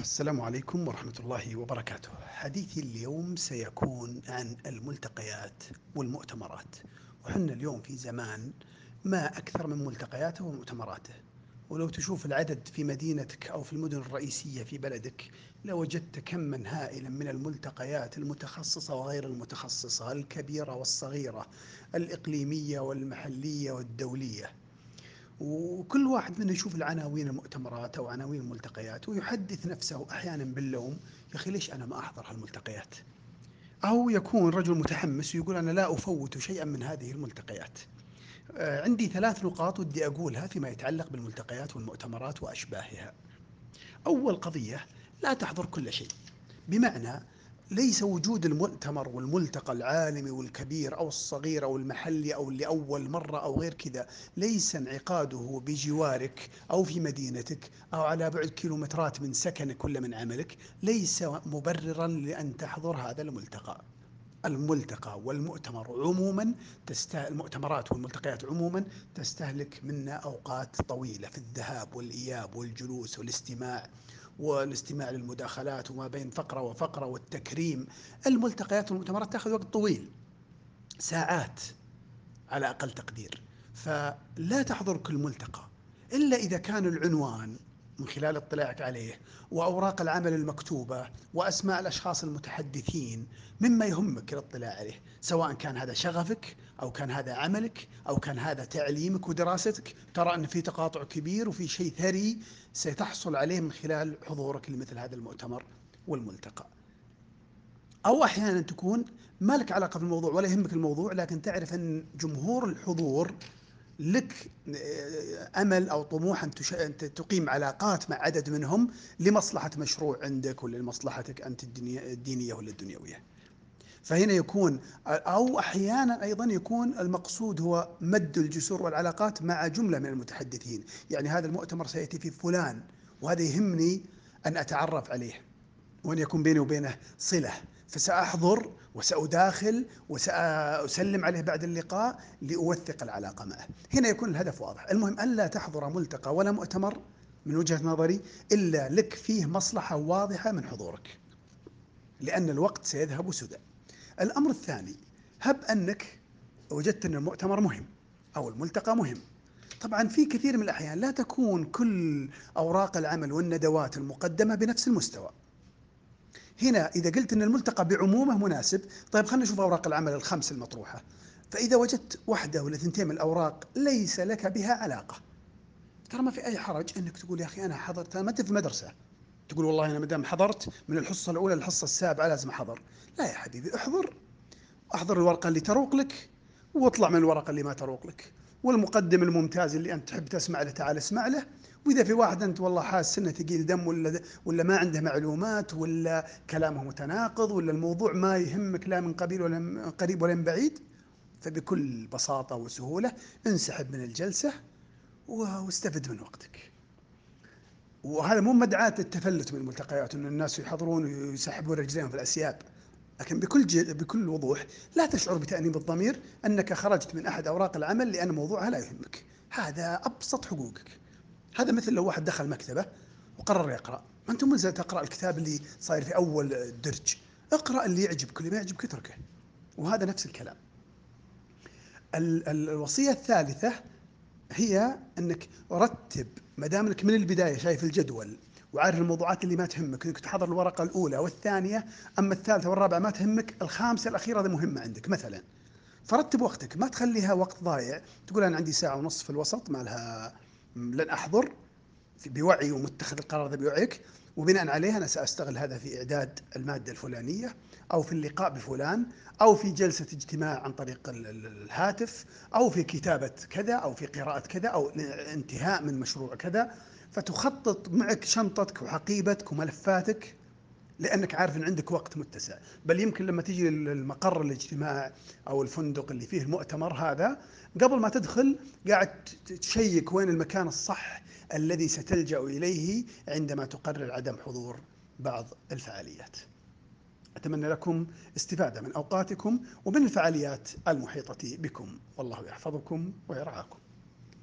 السلام عليكم ورحمة الله وبركاته. حديثي اليوم سيكون عن الملتقيات والمؤتمرات، وحنا اليوم في زمان ما أكثر من ملتقياته ومؤتمراته، ولو تشوف العدد في مدينتك أو في المدن الرئيسية في بلدك لوجدت كما هائلا من الملتقيات المتخصصة وغير المتخصصة، الكبيرة والصغيرة، الإقليمية والمحلية والدولية. وكل واحد منا يشوف العناوين المؤتمرات أو عناوين الملتقيات ويحدث نفسه أحيانا باللوم يا أخي ليش أنا ما أحضر هالملتقيات؟ أو يكون رجل متحمس ويقول أنا لا أفوت شيئا من هذه الملتقيات. آه، عندي ثلاث نقاط ودي أقولها فيما يتعلق بالملتقيات والمؤتمرات وأشباهها. أول قضية لا تحضر كل شيء. بمعنى ليس وجود المؤتمر والملتقى العالمي والكبير أو الصغير أو المحلي أو لأول مرة أو غير كذا ليس انعقاده بجوارك أو في مدينتك أو على بعد كيلومترات من سكنك ولا من عملك ليس مبررا لأن تحضر هذا الملتقى. الملتقى والمؤتمر عموما تستهل المؤتمرات والملتقيات عموما تستهلك منا أوقات طويلة في الذهاب والإياب والجلوس والاستماع والاستماع للمداخلات وما بين فقرة وفقرة والتكريم. الملتقيات والمؤتمرات تأخذ وقت طويل ساعات على أقل تقدير. فلا تحضر كل ملتقى إلا إذا كان العنوان من خلال اطلاعك عليه وأوراق العمل المكتوبة وأسماء الأشخاص المتحدثين مما يهمك الاطلاع عليه، سواء كان هذا شغفك أو كان هذا عملك أو كان هذا تعليمك ودراستك، ترى أن في تقاطع كبير وفي شيء ثري ستحصل عليه من خلال حضورك لمثل هذا المؤتمر والملتقى. أو أحيانا تكون ما لك علاقه بالموضوع ولا يهمك الموضوع لكن تعرف أن جمهور الحضور لك آه، أمل أو طموح أن تقيم علاقات مع عدد منهم لمصلحة مشروع عندك ولا لمصلحتك انت الدينية ولا الدنيويه. فهنا يكون أو أحيانا أيضا يكون المقصود هو مد الجسور والعلاقات مع جملة من المتحدثين، يعني هذا المؤتمر سيأتي في فلان وهذا يهمني أن أتعرف عليه وأن يكون بيني وبينه صلة فسأحضر وسأداخل وسأسلم عليه بعد اللقاء لأوثق العلاقة معه. هنا يكون الهدف واضح. المهم ألا تحضر ملتقى ولا مؤتمر من وجهة نظري إلا لك فيه مصلحة واضحة من حضورك لأن الوقت سيذهب سدى. الأمر الثاني هب أنك وجدت أن المؤتمر مهم أو الملتقى مهم. طبعا في كثير من الأحيان لا تكون كل أوراق العمل والندوات المقدمة بنفس المستوى. هنا إذا قلت أن الملتقى بعمومه مناسب طيب خلينا نشوف أوراق العمل الخمس المطروحة. فإذا وجدت واحدة ولا ثنتين من الأوراق ليس لك بها علاقة. ترى ما في أي حرج أنك تقول يا أخي أنا حضرت ما أنت في المدرسة. تقول والله أنا ما دام حضرت من الحصة الأولى للحصة السابعة لازم أحضر. لا يا حبيبي أحضر. أحضر الورقة اللي تروق لك وأطلع من الورقة اللي ما تروق لك. والمقدم الممتاز اللي أنت تحب تسمع له تعال اسمع له وإذا في واحد أنت والله حاسس إنه ثقيل دم ولا ولا ما عنده معلومات ولا كلامه متناقض ولا الموضوع ما يهمك لا من قبيل ولا من قريب ولا من بعيد فبكل بساطة وسهولة انسحب من الجلسة واستفد من وقتك. وهذا مو مدعاة التفلت من الملتقيات إن الناس يحضرون ويسحبون رجليهم في الأسياب لكن بكل بكل وضوح لا تشعر بتأنيب الضمير أنك خرجت من أحد أوراق العمل لأن موضوعها لا يهمك. هذا أبسط حقوقك. هذا مثل لو واحد دخل مكتبة وقرر يقرأ. ما أنت ملزم تقرأ الكتاب اللي صاير في أول درج. اقرأ اللي يعجبك واللي ما يعجبك اتركه. وهذا نفس الكلام. الوصية الثالثة هي أنك رتب ما دام انك من البداية شايف الجدول وعارف الموضوعات اللي ما تهمك إنك تحضر الورقة الأولى والثانيه أما الثالثة والرابعة ما تهمك الخامسة الأخيرة هذه مهمة عندك مثلا. فرتب وقتك ما تخليها وقت ضايع تقول أنا عندي ساعة ونص في الوسط ما لها لن أحضر بوعي ومتخذ القرار ذا بوعيك وبناء عليه أنا سأستغل هذا في إعداد المادة الفلانية أو في اللقاء بفلان أو في جلسة اجتماع عن طريق الهاتف أو في كتابة كذا أو في قراءة كذا أو انتهاء من مشروع كذا. فتخطط معك شنطتك وحقيبتك وملفاتك لأنك عارف إن عندك وقت متسع. بل يمكن لما تجي المقر الاجتماع أو الفندق اللي فيه المؤتمر هذا قبل ما تدخل قاعد تشيك وين المكان الصح الذي ستلجأ إليه عندما تقرر عدم حضور بعض الفعاليات. أتمنى لكم استفادة من أوقاتكم ومن الفعاليات المحيطة بكم. والله يحفظكم ويرعاكم.